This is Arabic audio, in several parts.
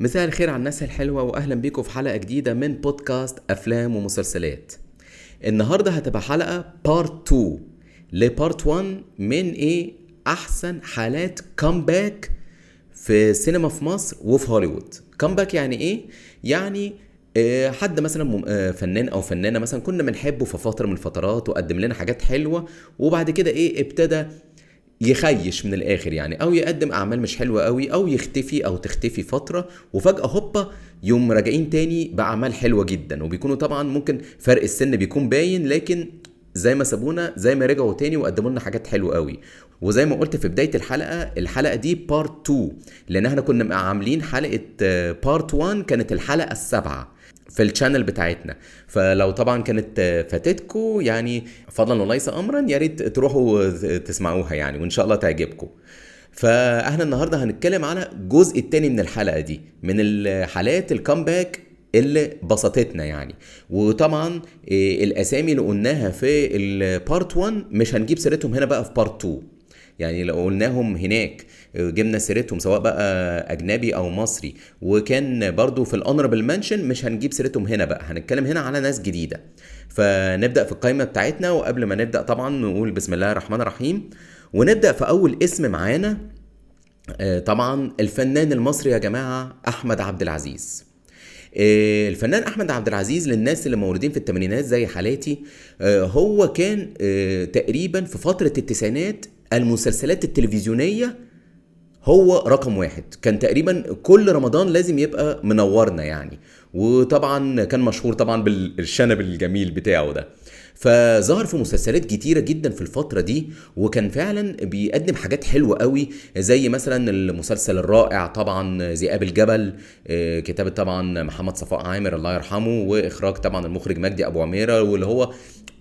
مساء الخير على الناس الحلوة وأهلا بيكم في حلقة جديدة من بودكاست أفلام ومسلسلات. النهاردة هتبقى حلقة part 2 ل part 1 من إيه؟ أحسن حالات comeback في السينما في مصر وفي هوليوود. comeback يعني إيه؟ يعني آه، حد مثلا آه، فنان أو فنانة مثلا كنا بنحبه في فترة من الفترات وقدم لنا حاجات حلوة وبعد كده إيه؟ ابتدى يخيب من الآخر يعني أو يقدم أعمال مش حلوة قوي أو يختفي أو تختفي فترة وفجأة هوبا يوم راجعين تاني بأعمال حلوة جدا. وبيكونوا طبعا ممكن فرق السن بيكون باين لكن زي ما سابونا زي ما رجعوا تاني وقدموا لنا حاجات حلوة قوي. وزي ما قلت في بداية الحلقة الحلقة دي part 2 لأن إحنا كنا عاملين حلقة part 1 كانت الحلقة السابعة. في ال channel بتاعتنا. فلو طبعا كانت فاتتكم يعني فضلا وليس امرا يا ريت تروحوا تسمعوها يعني وإن شاء الله تعجبكم. فاحنا النهارده هنتكلم على الجزء الثاني من الحلقة دي من الحالات ال comeback اللي بسطتنا يعني. وطبعا آه، الأسامي اللي قلناها في ال part 1 مش هنجيب سيرتهم هنا بقى في part 2 يعني لو قلناهم هناك جبنا سيرتهم سواء بقى أجنبي أو مصري. وكان برضو في ال honorable mention مش هنجيب سيرتهم هنا بقى هنتكلم هنا على ناس جديدة. فنبدأ في القائمه بتاعتنا وقبل ما نبدأ طبعا نقول بسم الله الرحمن الرحيم. ونبدأ في أول اسم معانا آه، طبعا الفنان المصري يا جماعة أحمد عبد العزيز. آه، الفنان أحمد عبد العزيز للناس اللي مولودين في الثمانينات زي حالاتي آه، هو كان تقريبا في فترة التسعينات المسلسلات التلفزيونية هو رقم واحد. كان تقريبا كل رمضان لازم يبقى منورنا يعني. وطبعا كان مشهور طبعا بالشنب الجميل بتاعه ده. فظهر في مسلسلات كتيرة جدا في الفترة دي وكان فعلا بيقدم حاجات حلوة قوي زي مثلا المسلسل الرائع طبعا ذئاب الجبل آه، كتابة طبعا محمد صفاء عامر الله يرحمه وإخراج طبعا المخرج مجدي أبو عميرة واللي هو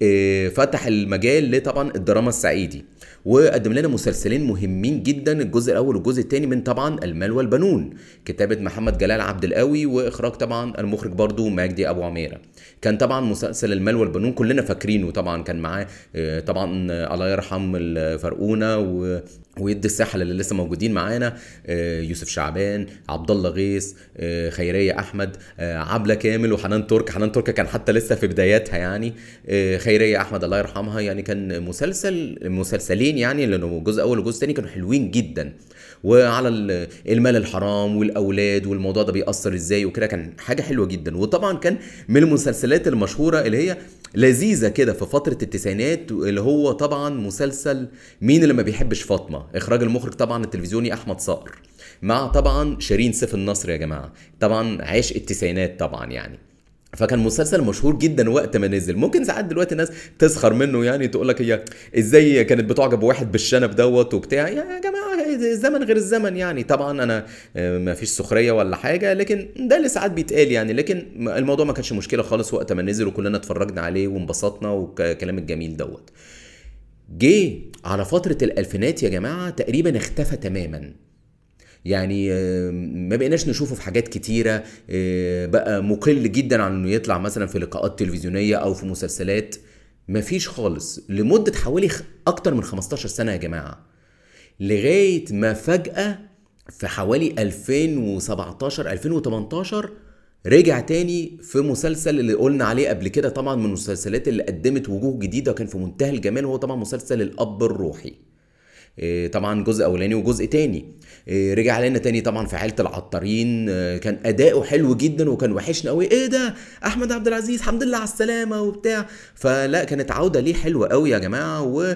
آه، فتح المجال لطبعا الدراما الصعيدي وقدم لنا مسلسلين مهمين جدا الجزء الأول والجزء الثاني من طبعا المال والبنون كتابة محمد جلال عبد القوي وإخراج طبعا المخرج برضو مجدي أبو عميرة. كان طبعا مسلسل المال والبنون كلنا فاكرينه طبعا كان معاه آه، طبعا آه، الله يرحم الفرقونة و ويدي الساحل اللي لسه موجودين معانا آه، يوسف شعبان عبد الله غيث آه، خيرية أحمد آه، عبلة كامل وحنان ترك. حنان ترك كان حتى لسه في بداياتها يعني. خيرية أحمد الله يرحمها يعني كان مسلسل مسلسلين يعني لأنه الجزء الأول والجزء الثاني كانوا حلوين جدا. وعلى ال- المال الحرام والأولاد والموضوع ده بيأثر إزاي وكده كان حاجة حلوة جدا. وطبعا كان من المسلسلات المشهورة اللي هي لذيذة كده في فترة التسعينات اللي هو طبعا مسلسل مين اللي ما بيحبش فاطمة؟ إخراج المخرج طبعا التلفزيوني أحمد صقر مع طبعا شيرين سيف النصر يا جماعة. طبعا عشق التسعينات طبعا يعني. فكان مسلسل مشهور جدا وقت ما نزل. ممكن ساعات دلوقتي ناس تسخر منه يعني تقول لك هي إزاي كانت بتعجب بواحد بالشنب دوت وبتاع. يا جماعة الزمن غير الزمن يعني. طبعا أنا آه، ما فيش سخرية ولا حاجة لكن ده اللي ساعات بيتقال يعني. لكن الموضوع ما كانش مشكلة خالص وقت ما نزل وكلنا اتفرجنا عليه وانبسطنا والكلام الجميل دوت. جه على فترة الألفينات يا جماعة تقريبا اختفى تماما. يعني آه، ما بقيناش نشوفه في حاجات كتيرة آه، بقى مقل جدا عن إنه يطلع مثلا في لقاءات تلفزيونية أو في مسلسلات. مفيش خالص. لمدة حوالي أكتر من 15 سنة يا جماعة. لغاية ما فجأة في حوالي 2017 2018 رجع تاني في مسلسل اللي قلنا عليه قبل كده طبعا من المسلسلات اللي قدمت وجوه جديدة وكان في منتهى الجمال وهو طبعا مسلسل الأب الروحي. إيه، طبعا جزء أولاني وجزء تاني. إيه، رجع علينا تاني طبعا في عيلة العطارين. آه، كان أداؤه حلو جدا وكان وحشنا قوي إيه ده؟ أحمد عبد العزيز الحمد لله على السلامة وبتاع. فلا كانت عودة ليه حلوة قوي يا جماعة. و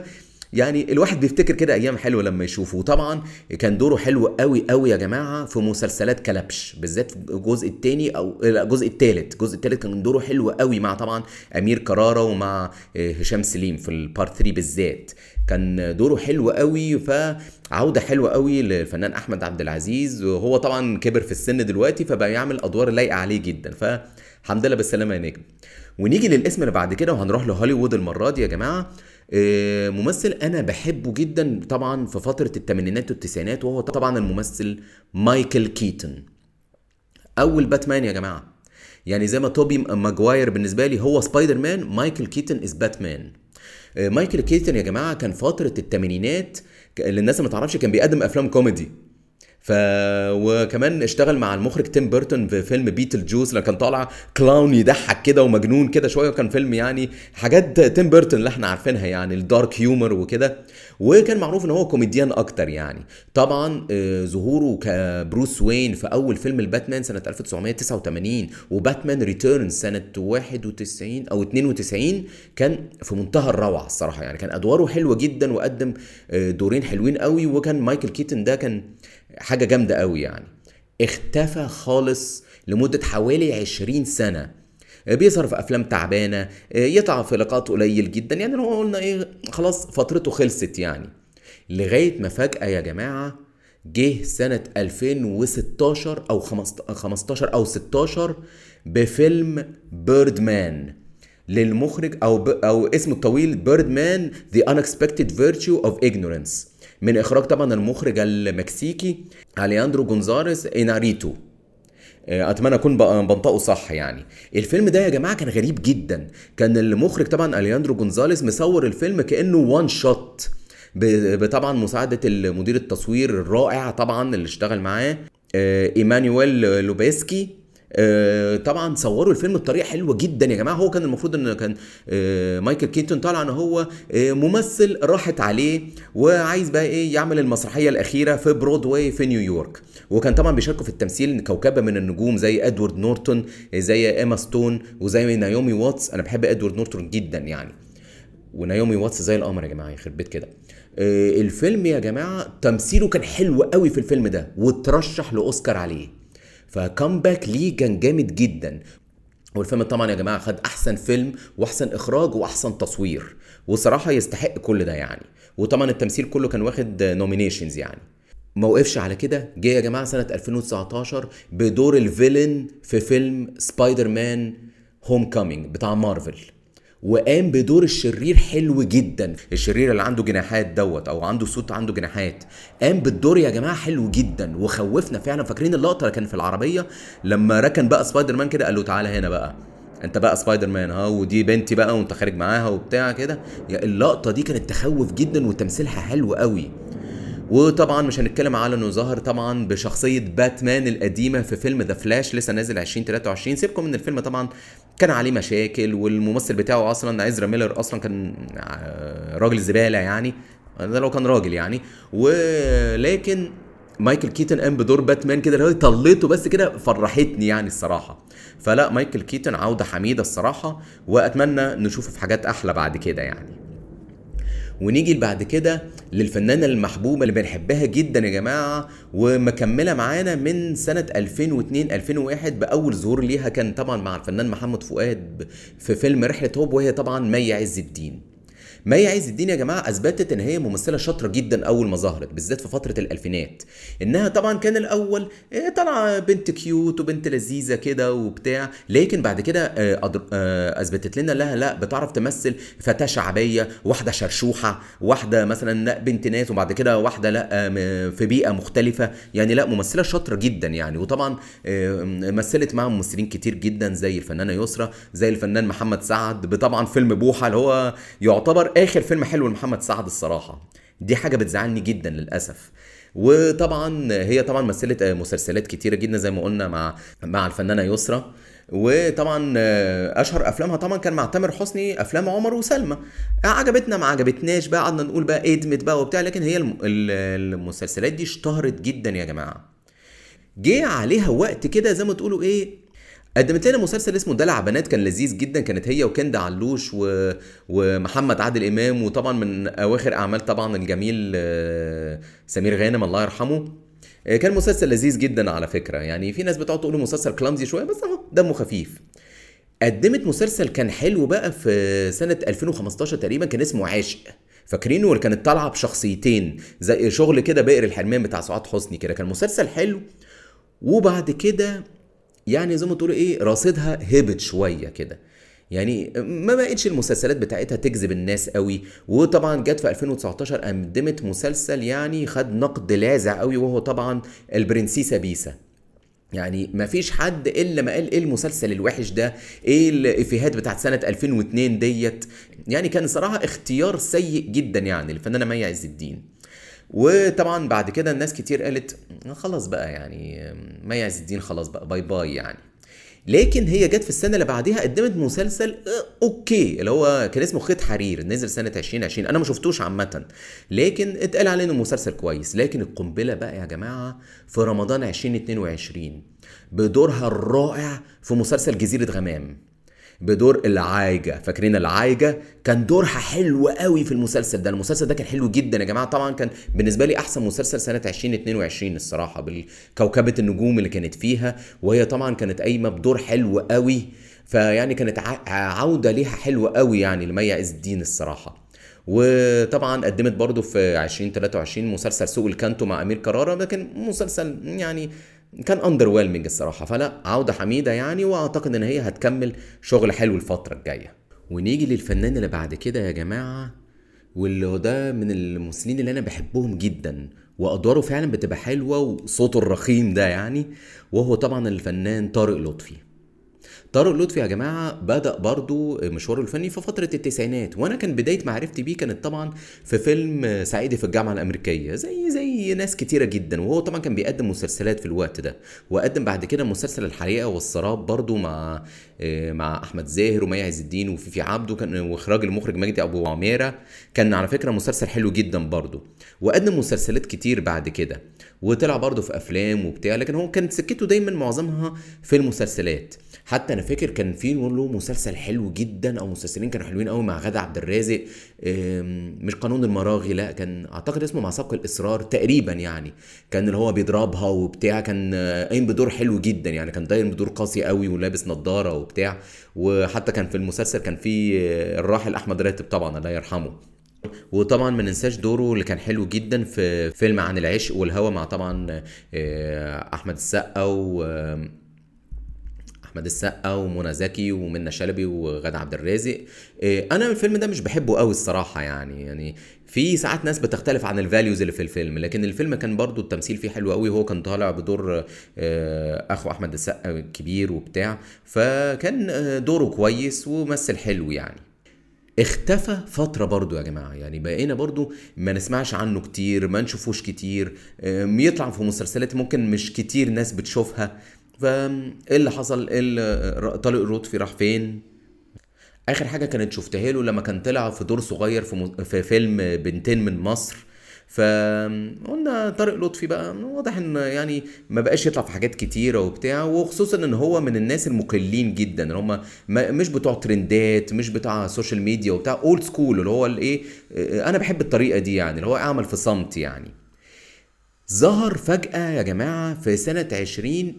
يعني الواحد بيفتكر كده أيام حلوة لما يشوفه. وطبعا كان دوره حلو قوي قوي يا جماعة في مسلسلات كلبش بالذات الجزء الثاني أو الجزء الثالث الجزء الثالث كان دوره حلو قوي مع طبعا أمير كرارة ومع آه، هشام سليم في البارت 3 بالذات. كان دوره حلو قوي فعودة حلوة قوي للفنان أحمد عبد العزيز. وهو طبعا كبر في السن دلوقتي فبقى يعمل أدوار لايقة عليه جدا. فالحمد لله بالسلامة يا نجم. ونيجي للاسم اللي بعد كده وهنروح لهوليوود المرة دي يا جماعة. آه، ممثل أنا بحبه جدا طبعا في فترة الثمانينات والتسعينات وهو طبعا الممثل مايكل كيتون. أول باتمان يا جماعة. يعني زي ما توبي ماجواير بالنسبة لي هو سبايدر مان مايكل كيتون is باتمان. آه، مايكل كيتون يا جماعة كان فترة الثمانينات اللي الناس ما تعرفش كان بيقدم أفلام كوميدي. ف وكمان اشتغل مع المخرج تيم بيرتون في فيلم بيتل جوز اللي كان طالع clown يضحك كده ومجنون كده شوية وكان فيلم يعني حاجات تيم بيرتون اللي إحنا عارفينها يعني ال dark humor وكده. وكان معروف إن هو كوميديان أكتر يعني. طبعا آه، ظهوره كبروس وين في أول فيلم الباتمان سنة 1989 وباتمان Returns سنة 91 أو 92 كان في منتهى الروعة الصراحة يعني. كان أدواره حلوة جدا وقدم آه، دورين حلوين قوي وكان مايكل كيتون ده كان حاجة جامدة قوي يعني. اختفى خالص لمدة حوالي 20 سنة. بيظهر في أفلام تعبانة يطلع في لقاءات قليل جدا. يعني لو قلنا إيه خلاص فترته خلصت يعني. لغاية ما فجأة يا جماعة جه سنة 2016 أو 15 أو 16 بفيلم بيرد مان للمخرج أو ب... أو اسمه الطويل بيرد مان The unexpected virtue of ignorance. من إخراج طبعا المخرج المكسيكي ألياندرو جونزاليس إناريتو. آه، أتمنى أكون بنطقه صح يعني. الفيلم ده يا جماعة كان غريب جدا. كان المخرج طبعا ألياندرو جونزاليس مصور الفيلم كأنه one shot بطبعا مساعدة المدير التصوير الرائع طبعا اللي اشتغل معاه آه، إيمانويل لوبيسكي. آه، طبعا صوروا الفيلم بطريقة حلوة جدا يا جماعة. هو كان المفروض إن كان آه، مايكل كيتون طالع إن هو آه، ممثل راحت عليه وعايز بقى إيه يعمل المسرحية الأخيرة في برودواي في نيويورك وكان طبعا بيشاركوا في التمثيل كوكبة من النجوم زي إدوارد نورتون زي إيما ستون وزي نايومي واتس. أنا بحب إدوارد نورتون جدا يعني. ونايومي واتس زي القمر يا جماعة يخرب بيت كده. الفيلم يا جماعة تمثيله كان حلو قوي في الفيلم ده وترشح لأوسكار عليه. ف comeback ليه كان جامد جدا. والفيلم طبعا يا جماعة خد أحسن فيلم وأحسن إخراج وأحسن تصوير وصراحة يستحق كل ده يعني. وطبعا التمثيل كله كان واخد nominations يعني. ما وقفش على كده جه يا جماعة سنة 2019 بدور ال villain في فيلم سبايدر مان Homecoming بتاع مارفل وقام بدور الشرير حلو جدا. الشرير اللي عنده جناحات دوت أو عنده suit عنده جناحات قام بالدور يا جماعة حلو جدا. وخوفنا فعلا. فاكرين اللقطة اللي كان في العربية؟ لما ركن بقى سبايدر مان كده قال له تعالى هنا بقى. أنت بقى سبايدر مان ها ودي بنتي بقى وأنت خارج معاها وبتاع كده. اللقطة دي كانت تخوف جدا وتمثيلها حلو قوي. وطبعا مش هنتكلم على إنه ظهر طبعا بشخصية باتمان القديمة في فيلم The Flash لسه نازل 2023 سيبكم من الفيلم طبعا. كان عليه مشاكل والممثل بتاعه أصلا عزرا ميلر أصلا كان آه، راجل زبالة يعني. ده لو كان راجل يعني. ولكن مايكل كيتون قام بدور باتمان كده اللي هو طليته بس كده فرحتني يعني الصراحة. فلا مايكل كيتون عودة حميدة الصراحة وأتمنى نشوفه في حاجات أحلى بعد كده يعني. ونيجي بعد كده للفنانة المحبوبة اللي بنحبها جدا يا جماعة ومكملة معانا من سنة 2002 2001 بأول ظهور ليها كان طبعا مع الفنان محمد فؤاد في فيلم رحلة هوب وهي طبعا مي عز الدين. مي عز الدين يا جماعة؟ أثبتت إن هي ممثلة شاطرة جدا أول ما ظهرت بالذات في فترة الألفينات. إنها طبعا كان الأول إيه، طالعة بنت كيوت وبنت لذيذة كده وبتاع لكن بعد كده آه، آه، أثبتت لنا لها لا بتعرف تمثل فتاة شعبية واحدة شرشوحة واحدة مثلا لا بنت ناس وبعد كده واحدة لا في بيئة مختلفة. يعني لا ممثلة شاطرة جدا يعني. وطبعا آه، مثلت مع ممثلين كتير جدا زي الفنانة يسرا زي الفنان محمد سعد بطبعا فيلم بوحة اللي هو يعتبر آخر فيلم حلو لمحمد سعد الصراحة. دي حاجة بتزعلني جدا للأسف. وطبعا هي طبعا مثلت مسلسلات كتيرة جدا زي ما قلنا مع مع الفنانة يسرا. وطبعا أشهر أفلامها طبعا كان مع تامر حسني أفلام عمر وسلمى. عجبتنا ما عجبتناش بقى قعدنا نقول بقى ادمت بقى وبتاع لكن هي المسلسلات دي اشتهرت جدا يا جماعة. جه عليها وقت كده زي ما تقولوا إيه قدمت لنا مسلسل اسمه دلع بنات كان لذيذ جدا كانت هي وكندا علوش و... ومحمد عادل إمام وطبعا من أواخر أعمال طبعا الجميل آه، سمير غانم الله يرحمه. آه، كان مسلسل لذيذ جدا على فكرة. يعني في ناس بتقعد تقول مسلسل كلامزي شوية بس أهو دمه خفيف. قدمت مسلسل كان حلو بقى في سنة 2015 تقريبا كان اسمه عاشق. فاكرينه اللي كانت طالعة بشخصيتين زي شغل كده بئر الحرمان بتاع سعاد حسني كده. كان مسلسل حلو. وبعد كده يعني زي ما تقولوا إيه راصدها هبط شوية كده. يعني ما بقتش المسلسلات بتاعتها تجذب الناس قوي. وطبعا جت في 2019 قدمت مسلسل يعني خد نقد لاذع قوي وهو طبعا البرنسيسة بيسا. يعني ما فيش حد إلا ما قال إيه المسلسل الوحش ده؟ إيه الإفيهات بتاعت سنة 2002 ديت؟ يعني كان صراحة اختيار سيء جدا يعني الفنانه مي عز الدين. وطبعا بعد كده الناس كتير قالت خلاص بقى يعني مي عز الدين خلاص بقى bye bye يعني. لكن هي جت في السنة اللي بعديها قدمت مسلسل آه، okay اللي هو كان اسمه خيط حرير نزل سنة 2020 أنا ما شفتوش عامة. لكن اتقال عليه إنه مسلسل كويس. لكن القنبلة بقى يا جماعة في رمضان 2022 بدورها الرائع في مسلسل جزيرة غمام. بدور العايجة. فاكرين العايجة؟ كان دورها حلو قوي في المسلسل ده. المسلسل ده كان حلو جدا يا جماعة. طبعا كان بالنسبة لي أحسن مسلسل سنة 2022 الصراحة بالكوكبة النجوم اللي كانت فيها. وهي طبعا كانت قايمة بدور حلو قوي. فيعني كانت عودة ليها حلوة قوي يعني لمي عز الدين الصراحة. وطبعا قدمت برضو في 2023 مسلسل سوق الكانتو مع أمير كرارة. لكن مسلسل يعني كان underwhelming الصراحة. فلا عودة حميدة يعني وأعتقد إن هي هتكمل شغل حلو الفترة الجاية. ونيجي للفنان اللي بعد كده يا جماعة واللي ده من الممثلين اللي أنا بحبهم جدا وأدواره فعلا بتبقى حلوة وصوته الرخيم ده يعني وهو طبعا الفنان طارق لطفي. طارق لطفي يا جماعة بدأ برضو مشواره الفني في فترة التسعينات وأنا كان بداية معرفتي بيه كانت طبعا في فيلم صعيدي في الجامعة الأمريكية زي زي ناس كتيرة جدا وهو طبعا كان بيقدم مسلسلات في الوقت ده وقدم بعد كده مسلسل الحريقه والسراب برضو مع مع أحمد زاهر ومي عز الدين وفيفي عبده كان وإخراج المخرج مجدي أبو عميرة كان على فكرة مسلسل حلو جدا برضو وقدم مسلسلات كتير بعد كده وطلع برضه في أفلام وبتاع لكن هو كانت سكته دايما معظمها في المسلسلات حتى أنا فاكر كان في له مسلسل حلو جدا أو مسلسلين كانوا حلوين قوي مع غادة عبد الرازق مش قانون المراغي لا كان أعتقد اسمه مع سبق الإصرار تقريبا يعني. كان اللي هو بيضربها وبتاع كان قايم بدور حلو جدا يعني كان داير بدور قاسي قوي ولابس نظاره وبتاع. وحتى كان في المسلسل كان في الراحل أحمد راتب طبعا الله يرحمه. وطبعا ما ننساش دوره اللي كان حلو جدا في فيلم عن العشق والهوى مع طبعا أحمد السقا أحمد السقا ومنى زكي ومنى شلبي وغادة عبد الرازق. أنا الفيلم ده مش بحبه قوي الصراحة يعني يعني في ساعات ناس بتختلف عن الفاليوز اللي في الفيلم لكن الفيلم كان برضو التمثيل فيه حلو قوي هو كان طالع بدور أخو أحمد السقا كبير وبتاع فكان دوره كويس ومثل حلو يعني. اختفى فترة برضو يا جماعة يعني بقينا برضو ما نسمعش عنه كتير ما نشوفوش كتير يطلع في مسلسلات ممكن مش كتير ناس بتشوفها فايه اللي حصل؟ إيه طارق لطفي راح فين؟ آخر حاجة كانت شفتها له لما كان طلع في دور صغير في, م... في فيلم بنتين من مصر. فقلنا طارق لطفي بقى واضح إن يعني ما بقاش يطلع في حاجات كتيرة وبتاع وخصوصا إن هو من الناس المقلين جدا اللي هم مش بتوع ترندات مش بتوع سوشيال ميديا وبتاع old school اللي هو الايه أنا بحب الطريقة دي يعني اللي هو أعمل في صمت يعني. ظهر فجأة يا جماعة في سنة 20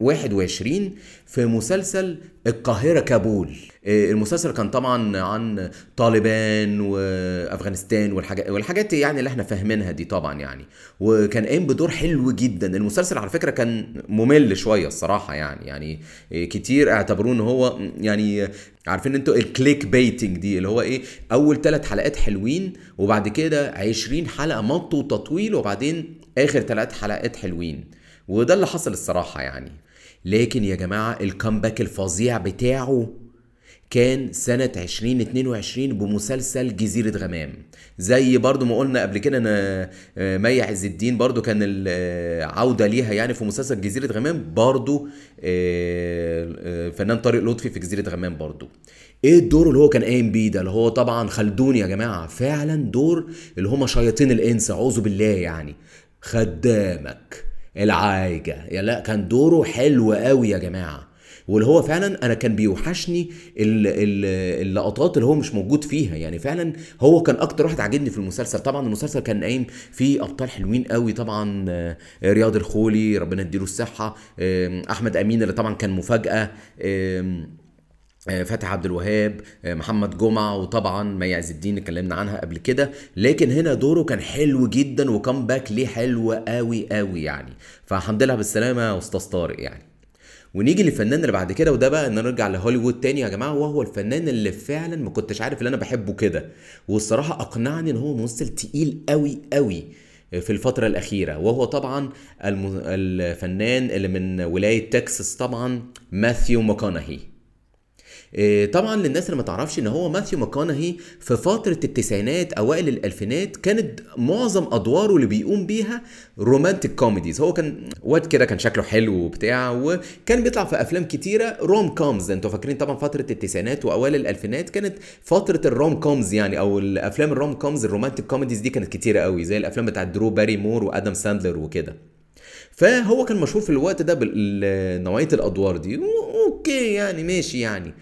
21 في مسلسل القاهرة كابول. المسلسل كان طبعا عن طالبان وأفغانستان والحاجات والحاجات يعني اللي إحنا فاهمينها دي طبعا يعني. وكان قايم بدور حلو جدا. المسلسل على فكرة كان ممل شوية الصراحة يعني. يعني كتير اعتبروه إن هو يعني عارفين أنتوا ال clickbaiting دي اللي هو إيه أول ثلاث حلقات حلوين وبعد كده 20 حلقة مط وتطويل وبعدين آخر ثلاث حلقات حلوين. وده اللي حصل الصراحة يعني. لكن يا جماعة ال comeback الفظيع بتاعه كان سنة 2022 بمسلسل جزيرة غمام. زي برضو ما قلنا قبل كده إن مي عز الدين برضو كان العودة ليها يعني في مسلسل جزيرة غمام. برضو الفنان طارق لطفي في جزيرة غمام برضو. إيه الدور اللي هو كان قايم بيه ده؟ اللي هو طبعا خلدون يا جماعة. فعلا دور اللي هما شياطين الإنس أعوذ بالله يعني. خدامك. العايجة يا لا كان دوره حلو قوي يا جماعة. واللي هو فعلا أنا كان بيوحشني اللقطات اللي هو مش موجود فيها. يعني فعلا هو كان أكتر واحد عاجبني في المسلسل. طبعا المسلسل كان قايم فيه أبطال حلوين قوي. طبعا رياض الخولي ربنا يديله الصحة أحمد أمين اللي طبعا كان مفاجأة فتحي عبد الوهاب محمد جمعة وطبعا مي عز الدين اتكلمنا عنها قبل كده. لكن هنا دوره كان حلو جدا وكم باك ليه حلو قوي قوي يعني. فالحمد لله بالسلامة يا أستاذ طارق يعني. ونيجي للفنان اللي بعد كده وده بقى إن نرجع لهوليوود تاني يا جماعة. وهو الفنان اللي فعلا ما كنتش عارف اللي أنا بحبه كده. والصراحة أقنعني إن هو ممثل تقيل قوي قوي في الفترة الأخيرة. وهو طبعا الفنان اللي من ولاية تكساس طبعا ماثيو ماكونهي. طبعا للناس اللي ما تعرفش إن هو ماثيو ماكونهي في فترة التسعينات أوائل الألفينات كانت معظم أدواره اللي بيقوم بيها romantic comedies هو كان واد كده كان شكله حلو وبتاع وكان بيطلع في أفلام كتيرة rom coms أنتوا فاكرين طبعا فترة التسعينات وأوائل الألفينات كانت فترة ال rom coms يعني أو الافلام ال rom coms ال romantic comedies دي كانت كتيرة قوي زي الأفلام بتاعت درو باريمور وآدم ساندلر وكده. فهو كان مشهور في الوقت ده بنوعيه الأدوار دي. أوكي يعني ماشي يعني.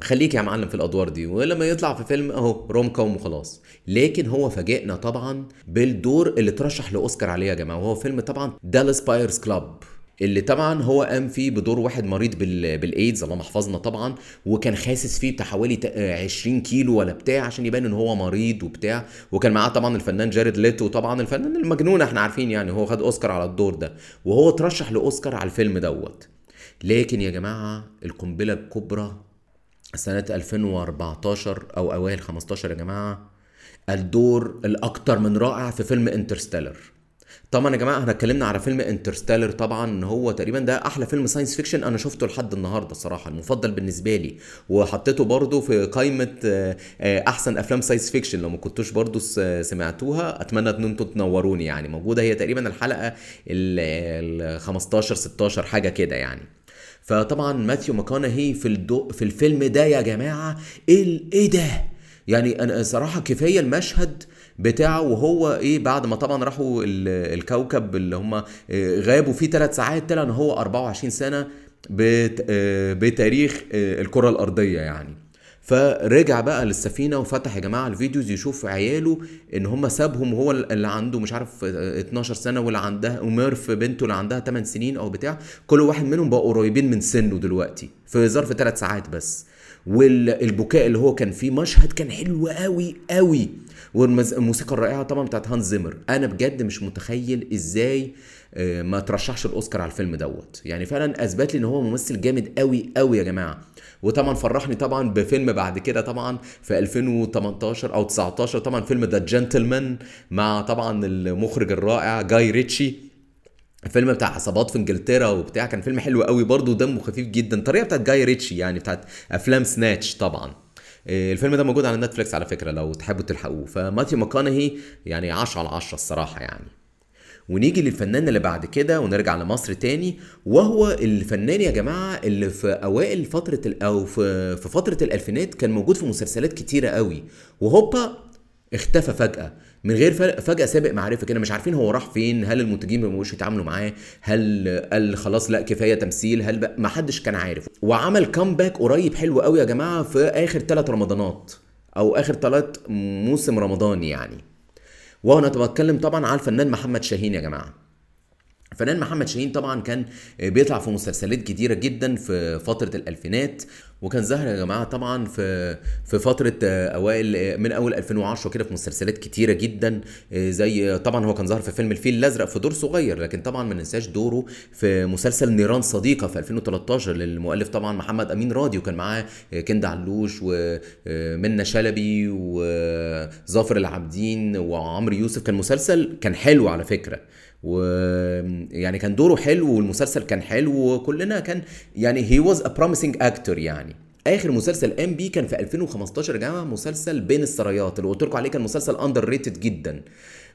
خليك يا معلم في الأدوار دي ولما يطلع في فيلم أهو rom com وخلاص. لكن هو فاجئنا طبعا بالدور اللي ترشح لأوسكار عليه يا جماعة وهو فيلم طبعا Dallas Buyers Club اللي طبعا هو قام فيه بدور واحد مريض بال... بالايدز اللهم احفظنا طبعا وكان خاسس فيه بتاع حوالي 20 كيلو ولا بتاع عشان يبان إن هو مريض وبتاع. وكان معاه طبعا الفنان جاريد ليتو طبعا الفنان المجنون إحنا عارفين يعني هو خد أوسكار على الدور ده. وهو ترشح لأوسكار على الفيلم دوت. لكن يا جماعة القنبلة الكبرى سنة 2014 أو أوائل 15 يا جماعة الدور الأكثر من رائع في فيلم Interstellar. طبعا يا جماعة إحنا اتكلمنا على فيلم Interstellar طبعا هو تقريبا ده أحلى فيلم science fiction أنا شفته لحد النهارده الصراحه المفضل بالنسبة لي. وحطيته برضو في قائمة أحسن أفلام science fiction. لو ما كنتوش برضو سمعتوها أتمنى إن أنتم تنوروني يعني. موجودة هي تقريبا الحلقة ال 15 16 حاجة كده يعني. فطبعا ماثيو ماكونهي في الدو في الفيلم ده يا جماعة إيه ده؟ يعني أنا صراحة كفاية المشهد بتاعه وهو إيه بعد ما طبعا راحوا الكوكب اللي هم غابوا فيه ثلاث ساعات طلع إن هو 24 سنة بتاريخ الكرة الأرضية يعني. فرجع بقى للسفينة وفتح يا جماعة ال videos يشوف عياله إن هم سابهم وهو اللي عنده مش عارف 12 سنة واللي عندها وميرف بنته اللي عندها 8 سنين أو بتاع. كل واحد منهم بقى قريبين من سنه دلوقتي في ظرف ثلاث ساعات بس. والبكاء اللي هو كان فيه مشهد كان حلو قوي قوي والموسيقى الرائعة طبعا بتاعت هانز زيمر. أنا بجد مش متخيل إزاي ما ترشحش الأوسكار على الفيلم دوت. يعني فعلا أثبت لي إن هو ممثل جامد قوي قوي يا جماعة. وطبعا فرحني طبعا بفيلم بعد كده طبعا في 2018 أو 19 طبعا فيلم The Gentlemen مع طبعا المخرج الرائع جاي ريتشي. الفيلم بتاع عصابات في انجلترا وبتاع كان فيلم حلو قوي برضه ودمه خفيف جدا. الطريقة بتاعت جاي ريتشي يعني بتاعت أفلام سناتش طبعا. الفيلم ده موجود على نتفليكس على فكرة لو تحبوا تلحقوه. فماتيو ماكونهي يعني 10 على 10 الصراحة يعني. ونيجي للفنان اللي بعد كده ونرجع لمصر تاني وهو الفنان يا جماعة اللي في أوائل فترة أو في في فترة الألفينات كان موجود في مسلسلات كتيرة قوي. وهوبا اختفى فجأة. من غير فجأة سابق معرفة كده مش عارفين هو راح فين هل المنتجين ما بقوش يتعاملوا معاه هل قال خلاص لا كفاية تمثيل هل ما حدش كان عارف. وعمل كامباك قريب حلو قوي يا جماعة في آخر ثلاث رمضانات أو آخر ثلاث موسم رمضان يعني. وأنا بتكلم طبعا على الفنان محمد شاهين يا جماعة. الفنان محمد شاهين طبعا كان بيطلع في مسلسلات كتيرة جدا في فترة الألفينات وكان ظاهر يا جماعة طبعا في في فترة أوائل من أول 2010 كده في مسلسلات كتيرة جدا زي طبعا هو كان ظاهر في فيلم الفيل الأزرق في دور صغير لكن طبعا ما ننساش دوره في مسلسل نيران صديقة في 2013 للمؤلف طبعا محمد أمين راضي وكان معاه كند علوش ومنى شلبي وظافر العابدين وعمرو يوسف. كان مسلسل كان حلو على فكرة. ويعني كان دوره حلو والمسلسل كان حلو وكلنا كان يعني هي was a promising actor يعني. آخر مسلسل ام بي كان في 2015 يا جماعة مسلسل بين السرايات اللي قلت لكم عليه كان مسلسل underrated جدا.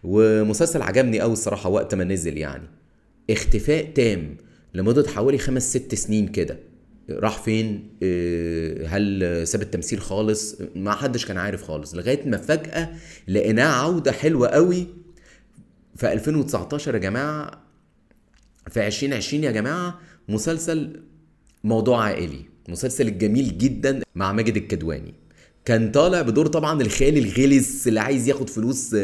ومسلسل عجبني قوي الصراحة وقت ما نزل يعني. اختفاء تام لمدة حوالي خمس ست سنين كده. راح فين؟ هل ساب التمثيل خالص؟ ما حدش كان عارف خالص لغاية ما فجأة لقيناه عودة حلوة قوي في 2019 يا جماعة في 2020 يا جماعة مسلسل موضوع عائلي مسلسل الجميل جدا مع ماجد الكدواني. كان طالع بدور طبعا الخالي الغلس اللي عايز ياخد فلوس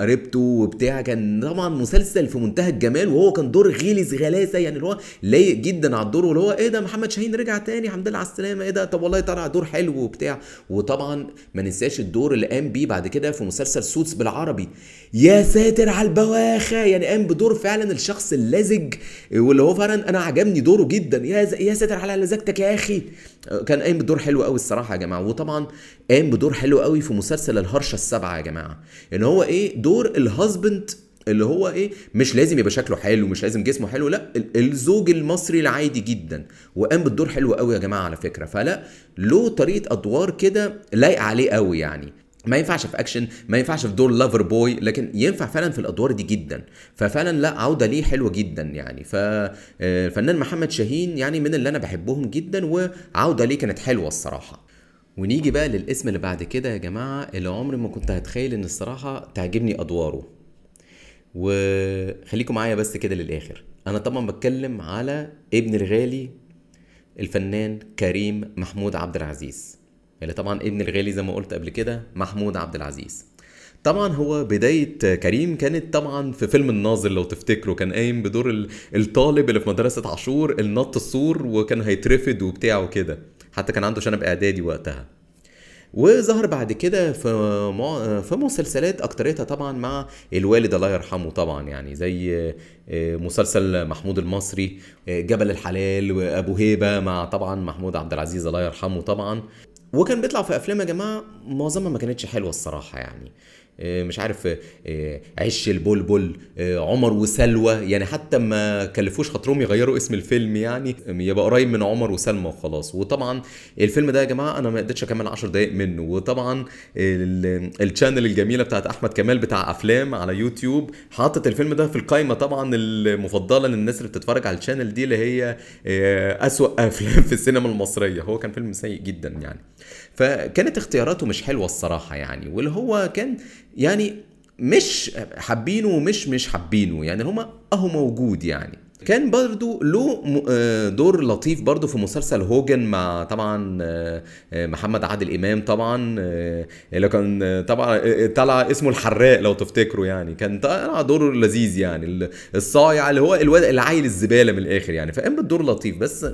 قريبته وبتاع. كان طبعا مسلسل في منتهى الجمال وهو كان دور غلس غلاسة يعني اللي هو لايق جدا على الدور واللي هو إيه ده محمد شاهين رجع تاني الحمد لله على السلامة. إيه ده طب والله طلع دور حلو وبتاع. وطبعا ما ننساش الدور اللي قام بيه بعد كده في مسلسل سوتس بالعربي. يا ساتر على البواخة! يعني قام بدور فعلا الشخص اللزج واللي هو فعلا أنا عجبني دوره جدا. يا يا ساتر على لزجتك يا أخي! كان قايم بدور حلو قوي الصراحة. يا جماعة. وطبعا قام بدور حلو قوي في مسلسل الهرشة السبعه يا جماعة. ان هو إيه؟ دور الهازبند اللي هو إيه؟ مش لازم يبقى شكله حلو مش لازم جسمه حلو لا ال- الزوج المصري العادي جدا. وقام بالدور حلو قوي يا جماعة على فكرة. فلا له طريقة أدوار كده لايقة عليه قوي يعني. ما ينفعش في أكشن ما ينفعش في دور لافر بوي لكن ينفع فعلا في الأدوار دي جدا. ففعلا لا عودة ليه حلوة جدا يعني. فالفنان محمد شاهين يعني من اللي أنا بحبهم جدا وعودة ليه كانت حلوة الصراحة. ونيجي بقى للاسم اللي بعد كده يا جماعة اللي عمري ما كنت هتخيل إن الصراحة تعجبني أدواره. وخليكم معايا بس كده للآخر. أنا طبعا بتكلم على ابن الغالي الفنان كريم محمود عبد العزيز اللي طبعا ابن الغالي زي ما قلت قبل كده محمود عبد العزيز. طبعا هو بداية كريم كانت طبعا في فيلم الناظر لو تفتكروا كان قايم بدور ال- الطالب اللي في مدرسة عاشور اللي نط السور وكان هيترفد وبتاع وكده. حتى كان عنده شنب إعدادي وقتها وظهر بعد كده في. في مسلسلات أكتريتها طبعا مع الوالد الله يرحمه طبعا يعني زي آه، مسلسل محمود المصري آه، جبل الحلال وأبو هيبة مع طبعا محمود عبد العزيز الله يرحمه طبعا وكان بيطلع في أفلام يا جماعة معظمها ما كانتش حلوة الصراحة يعني مش عارف آه، عش البلبل آه، عمر وسلوى. يعني حتى ما كلفوش خاطرهم يغيروا اسم الفيلم يعني يبقى قريب من عمر وسلمى وخلاص. وطبعا الفيلم ده يا جماعة أنا ما قدرتش أكمل 10 دقائق منه. وطبعا ال- channel الجميلة بتاعت أحمد كمال بتاع أفلام على يوتيوب حاطط الفيلم ده في القائمه طبعا المفضلة للناس اللي بتتفرج على ال channel دي اللي هي آه، أسوأ أفلام في السينما المصرية. هو كان فيلم سيء جدا يعني. فكانت اختياراته مش حلوة الصراحة يعني واللي هو كان يعني مش حابينه ومش مش حابينه يعني هما أهو موجود يعني. كان برضو له آه، دور لطيف برضو في مسلسل هوجن مع طبعا آه، محمد عادل إمام طبعا آه، اللي كان طبعا طلع اسمه الحراق لو تفتكروا يعني. كان طلع دور لذيذ يعني ال- الصايع اللي هو الواد العيل الزبالة من الآخر يعني. فقام بالدور لطيف بس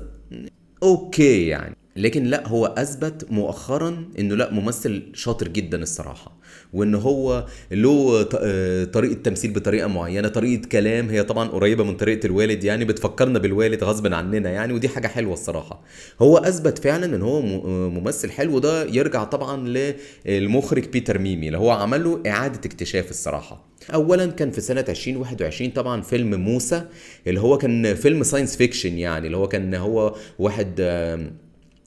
أوكي يعني. لكن لا هو أثبت مؤخرا إنه لا ممثل شاطر جدا الصراحة وإن هو له آه، طريقة تمثيل بطريقة معينة طريقة كلام هي طبعا قريبة من طريقة الوالد يعني بتفكرنا بالوالد غصب عننا يعني ودي حاجة حلوة الصراحة. هو أثبت فعلا إن هو آه، ممثل حلو ده يرجع طبعا للمخرج بيتر ميمي اللي هو عمل له إعادة اكتشاف الصراحة. اولا كان في سنة 2021 طبعا فيلم موسى اللي هو كان فيلم science fiction يعني اللي هو كان هو واحد آم،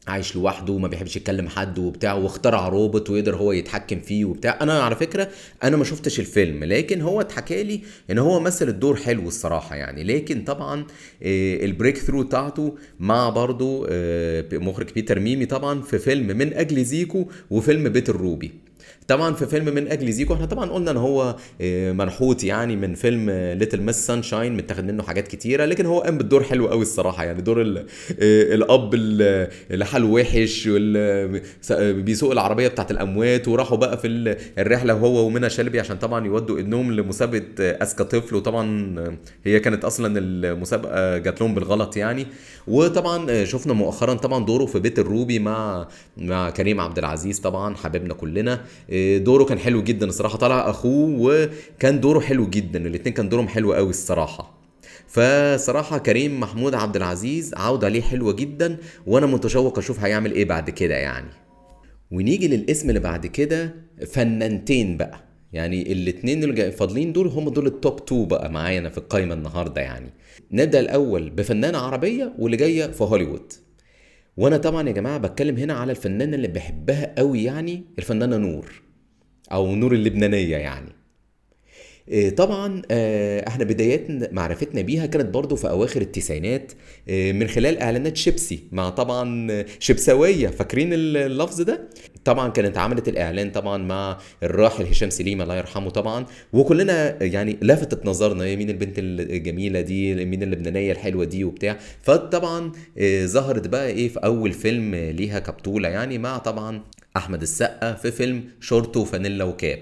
عايش لوحده وما بيحبش يتكلم حد وبتاع واخترع روبوت ويقدر هو يتحكم فيه وبتاع. أنا على فكرة أنا ما شفتش الفيلم لكن هو اتحكى لي إن هو مثل الدور حلو الصراحة يعني. لكن طبعا آه، ال breakthrough بتاعته مع برضو آه، مخرج بيتر ميمي طبعا في فيلم من أجل زيكو وفيلم بيت الروبي. طبعا في فيلم من أجل زيكو إحنا طبعا قلنا إن هو آه، منحوت يعني من فيلم Little Miss Sunshine متاخد منه حاجات كتيرة لكن هو قام بالدور حلو قوي الصراحة يعني دور آه، الأب ال- اللي حاله وحش س- بيسوق العربية بتاعت الأموات وراحوا بقى في ال- الرحلة هو ومنى شلبي عشان طبعا يودوا ابنهم لمسابقة آه، أذكى طفل وطبعا آه، هي كانت أصلا المسابقة جات لهم بالغلط يعني. وطبعا آه، شفنا مؤخرا طبعا دوره في بيت الروبي مع مع كريم عبد العزيز طبعا حبيبنا كلنا. آه، دوره كان حلو جدا الصراحة طلع أخوه وكان دوره حلو جدا الاثنين كان دورهم حلو قوي الصراحة. فصراحة كريم محمود عبد العزيز عودة ليه حلوة جدا وأنا متشوق أشوف هيعمل إيه بعد كده يعني. ونيجي للاسم اللي بعد كده فنانتين بقى. يعني الاتنين اللي فاضلين دول هم دول التوب 2 بقى معانا في القايمة النهاردة يعني. نبدأ الأول بفنانة عربية واللي جاية في هوليوود. وأنا طبعا يا جماعة بتكلم هنا على الفنانة اللي بحبها قوي يعني الفنانة نور أو نور اللبنانية يعني. طبعا آه، إحنا بدايات معرفتنا بيها كانت برضو في أواخر التسعينات آه، من خلال إعلانات شيبسي مع طبعا آه، شيبساويه فاكرين اللفظ ده؟ طبعا كانت عملت الإعلان طبعا مع الراحل هشام سليم الله يرحمه طبعا وكلنا يعني لفتت نظرنا مين البنت الجميلة دي مين اللبنانية الحلوة دي وبتاع. فطبعا آه، ظهرت بقى إيه في أول فيلم ليها كبطولة يعني مع طبعا أحمد السقا في فيلم شورت وفانيلا وكاب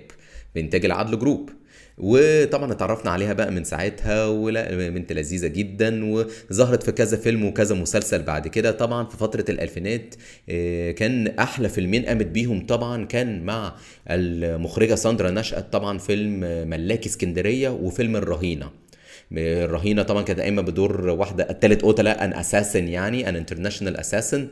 بإنتاج العدل جروب. وطبعا اتعرفنا عليها بقى من ساعتها ولا بنت لذيذة جدا وظهرت في كذا فيلم وكذا مسلسل بعد كده. طبعا في فترة الألفينات آه، كان أحلى فيلمين قامت بيهم طبعا كان مع المخرجة ساندرا نشأت طبعا فيلم ملاكي اسكندرية وفيلم الرهينة. الرهينه طبعا كانت قايمه بدور واحدة قتالة قتلة an assassin يعني an international assassin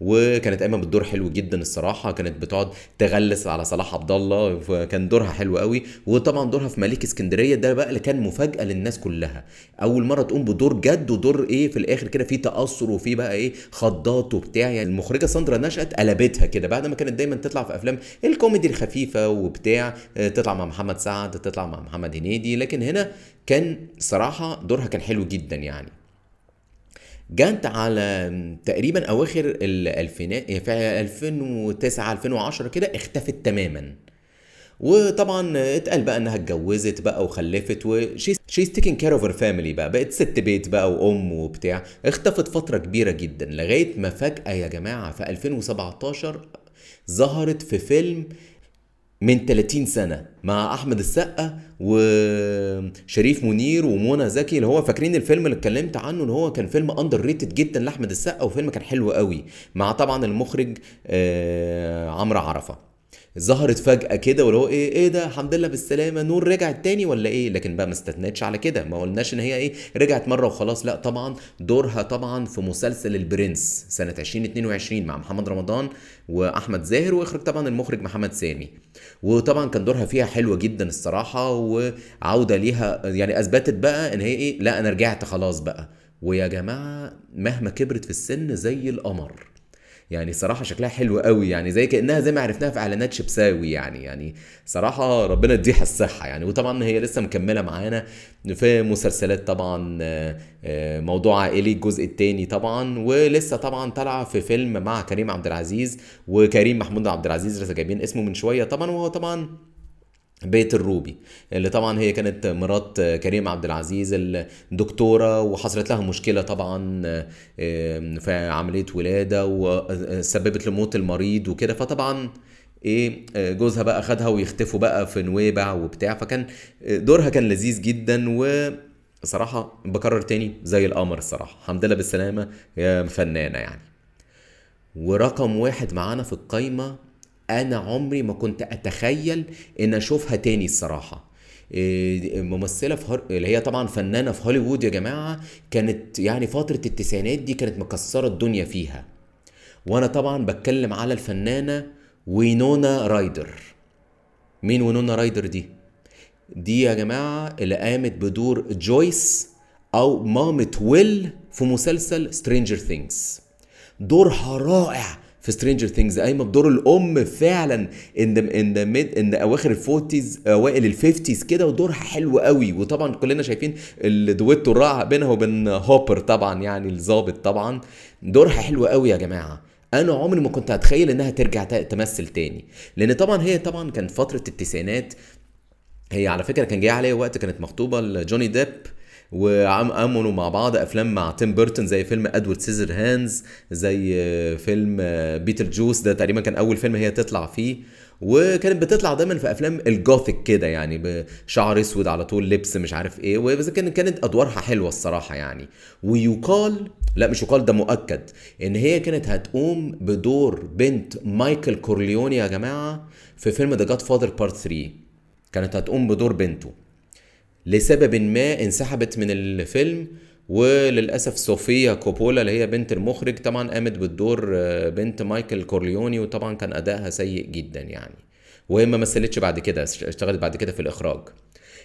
وكانت قايمه بالدور حلو جدا الصراحة كانت بتقعد تغلس على صلاح عبد الله فكان دورها حلو قوي. وطبعا دورها في ملاكي اسكندرية ده بقى اللي كان مفاجأة للناس كلها. أول مرة تقوم بدور جد ودور إيه في الآخر كده فيه تأثر وفيه بقى إيه خضات وبتاع. يعني المخرجة ساندرا نشأت قلبتها كده بعد ما كانت دايما تطلع في أفلام الكوميدي الخفيفة وبتاع تطلع مع محمد سعد تطلع مع محمد هنيدي. لكن هنا كان صراحة دورها كان حلو جدا يعني. جت على تقريبا أواخر الالفينات في 2009 2010 كده اختفت تماما. وطبعا اتقال بقى إنها اتجوزت بقى وخلفت و she's taking care of family بقى بقت ست بيت بقى وأم وبتاع. اختفت فترة كبيرة جدا لغاية ما فجأة يا جماعة في 2017 ظهرت في فيلم من 30 سنة. مع أحمد السقا وشريف منير ومنى زكي اللي هو فاكرين الفيلم اللي اتكلمت عنه اللي هو كان فيلم underrated جدا لأحمد السقا وفيلم كان حلو قوي مع طبعا المخرج عمرو عرفة. ظهرت فجأة كده واللي هو إيه إيه ده؟ الحمد لله بالسلامة نور رجعت تاني ولا إيه؟ لكن بقى ما استنتش على كده. ما قلناش إن هي إيه رجعت مرة وخلاص. لا طبعا دورها طبعا في مسلسل البرنس سنة 2022 مع محمد رمضان وأحمد زاهر واخرج طبعا المخرج محمد سامي. وطبعا كان دورها فيها حلوة جدا الصراحة وعودة ليها يعني أثبتت بقى إن هي إيه لا أنا رجعت خلاص بقى. ويا جماعة مهما كبرت في السن زي القمر. يعني صراحة شكلها حلو قوي يعني زي كأنها زي ما عرفناها في إعلانات شبساوي يعني يعني صراحة ربنا يديها الصحة يعني. وطبعا هي لسه مكملة معانا في مسلسلات طبعا موضوع عائلي الجزء الثاني طبعا ولسه طبعا طالعة في فيلم مع كريم عبد العزيز وكريم محمود عبد العزيز لسه جايبين اسمه من شوية طبعا وهو طبعا بيت الروبي اللي طبعا هي كانت مرات كريم عبد العزيز الدكتورة وحصلت لها مشكلة طبعا في عملية ولادة وسببت لموت المريض وكده. فطبعا إيه جوزها بقى خدها ويختفوا بقى في نويبع وبتاع. فكان دورها كان لذيذ جدا و صراحة بكرر تاني زي القمر الصراحة. الحمد لله بالسلامة يا فنانة يعني. ورقم واحد معانا في القايمة أنا عمري ما كنت أتخيل إن أشوفها تاني الصراحة. ممثلة في هر... اللي هي طبعا فنانة في هوليوود يا جماعة كانت يعني فترة التسعينات دي كانت مكسرة الدنيا فيها. وأنا طبعا بتكلم على الفنانة وينونا رايدر. مين وينونا رايدر دي؟ دي يا جماعة اللي قامت بدور جويس أو مامة ويل في مسلسل Stranger Things دورها رائع. في Stranger Things قايمه بدور الأم فعلا in in in أواخر ال forties أوائل ال fifties كده ودورها حلو قوي. وطبعا كلنا شايفين الدويتو الرائع بينها وبين هوبر طبعا يعني الظابط طبعا. دورها حلو قوي يا جماعة. أنا عمري ما كنت أتخيل إنها ترجع تمثل تاني. لأن طبعا هي طبعا كانت فترة التسعينات هي على فكرة كان جاي عليها وقت كانت مخطوبة لجوني ديب. وعملوا مع بعض أفلام مع تيم بيرتون زي فيلم Edward Scissorhands زي فيلم Beetlejuice ده تقريبا كان أول فيلم هي تطلع فيه. وكانت بتطلع دايما في أفلام ال gothic كده يعني بشعر أسود على طول لبس مش عارف إيه. وبس كانت كانت أدوارها حلوة الصراحة يعني. ويقال لا مش يقال ده مؤكد إن هي كانت هتقوم بدور بنت مايكل كورليوني يا جماعة في فيلم The Godfather Part 3 كانت هتقوم بدور بنته. لسبب ما انسحبت من الفيلم وللأسف صوفيا كوبولا اللي هي بنت المخرج طبعا قامت بالدور بنت مايكل كورليوني وطبعا كان أدائها سيء جدا يعني. وهي ما مثلتش بعد كده اشتغلت بعد كده في الإخراج.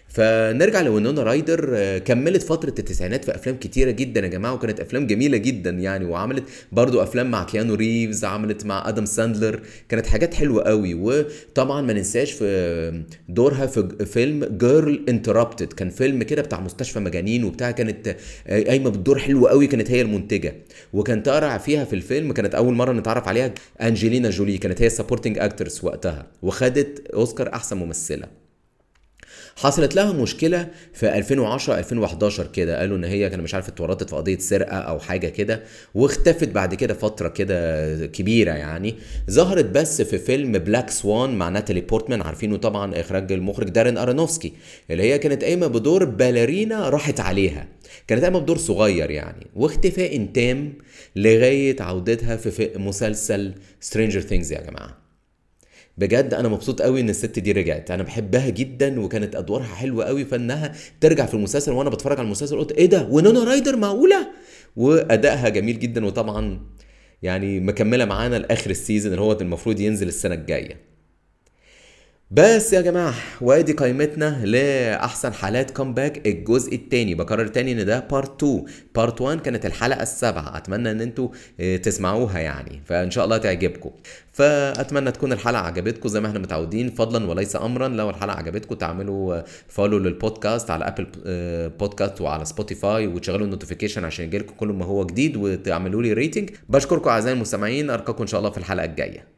فنرجع لوينونا رايدر كملت فترة التسعينات في أفلام كتيرة جدا يا جماعة وكانت أفلام جميلة جدا يعني وعملت برضو أفلام مع كيانو ريفز عملت مع أدم ساندلر كانت حاجات حلوة قوي. وطبعا ما ننساش في دورها في فيلم Girl, Interrupted كان فيلم كده بتاع مستشفى مجانين وبتاع كانت قايمة بالدور حلو قوي كانت هي المنتجة. وكان طالع فيها في الفيلم كانت أول مرة نتعرف عليها أنجلينا جولي كانت هي ال supporting actress وقتها وخدت أوسكار أحسن ممثلة. حصلت لها مشكلة في 2010 2011 كده. قالوا إن هي كان مش عارف اتورطت في قضية سرقة أو حاجة كده واختفت بعد كده فترة كده كبيرة يعني. ظهرت بس في فيلم Black Swan مع ناتالي بورتمان عارفينه طبعا إخراج المخرج دارين ارونوفسكي اللي هي كانت قايمة بدور باليرينا راحت عليها. كانت قايمة بدور صغير يعني. واختفاء تام لغاية عودتها في مسلسل Stranger Things يا جماعة. بجد أنا مبسوط قوي إن الست دي رجعت. أنا بحبها جدا وكانت أدوارها حلوة قوي فإنها ترجع في المسلسل وأنا بتفرج على المسلسل قلت إيه ده؟ وينونا رايدر معقولة؟ وأدائها جميل جدا وطبعا يعني مكملة معانا لآخر ال season اللي هو المفروض ينزل السنة الجاية. بس يا جماعة وادي قائمتنا لأحسن حالات comeback الجزء التاني. بكرر تاني إن ده part 2 part 1 كانت الحلقة السابعة. أتمنى إن أنتوا آه، تسمعوها يعني. فإن شاء الله تعجبكم. فأتمنى تكون الحلقة عجبتكم زي ما إحنا متعودين فضلا وليس امرا. لو الحلقة عجبتكم تعملوا follow للبودكاست على Apple آه، بودكاست وعلى Spotify وتشغلوا ال notification عشان يجيلكم كل ما هو جديد وتعملوا لي rating بشكركم أعزائي المستمعين. ألقاكم إن شاء الله في الحلقة الجاية.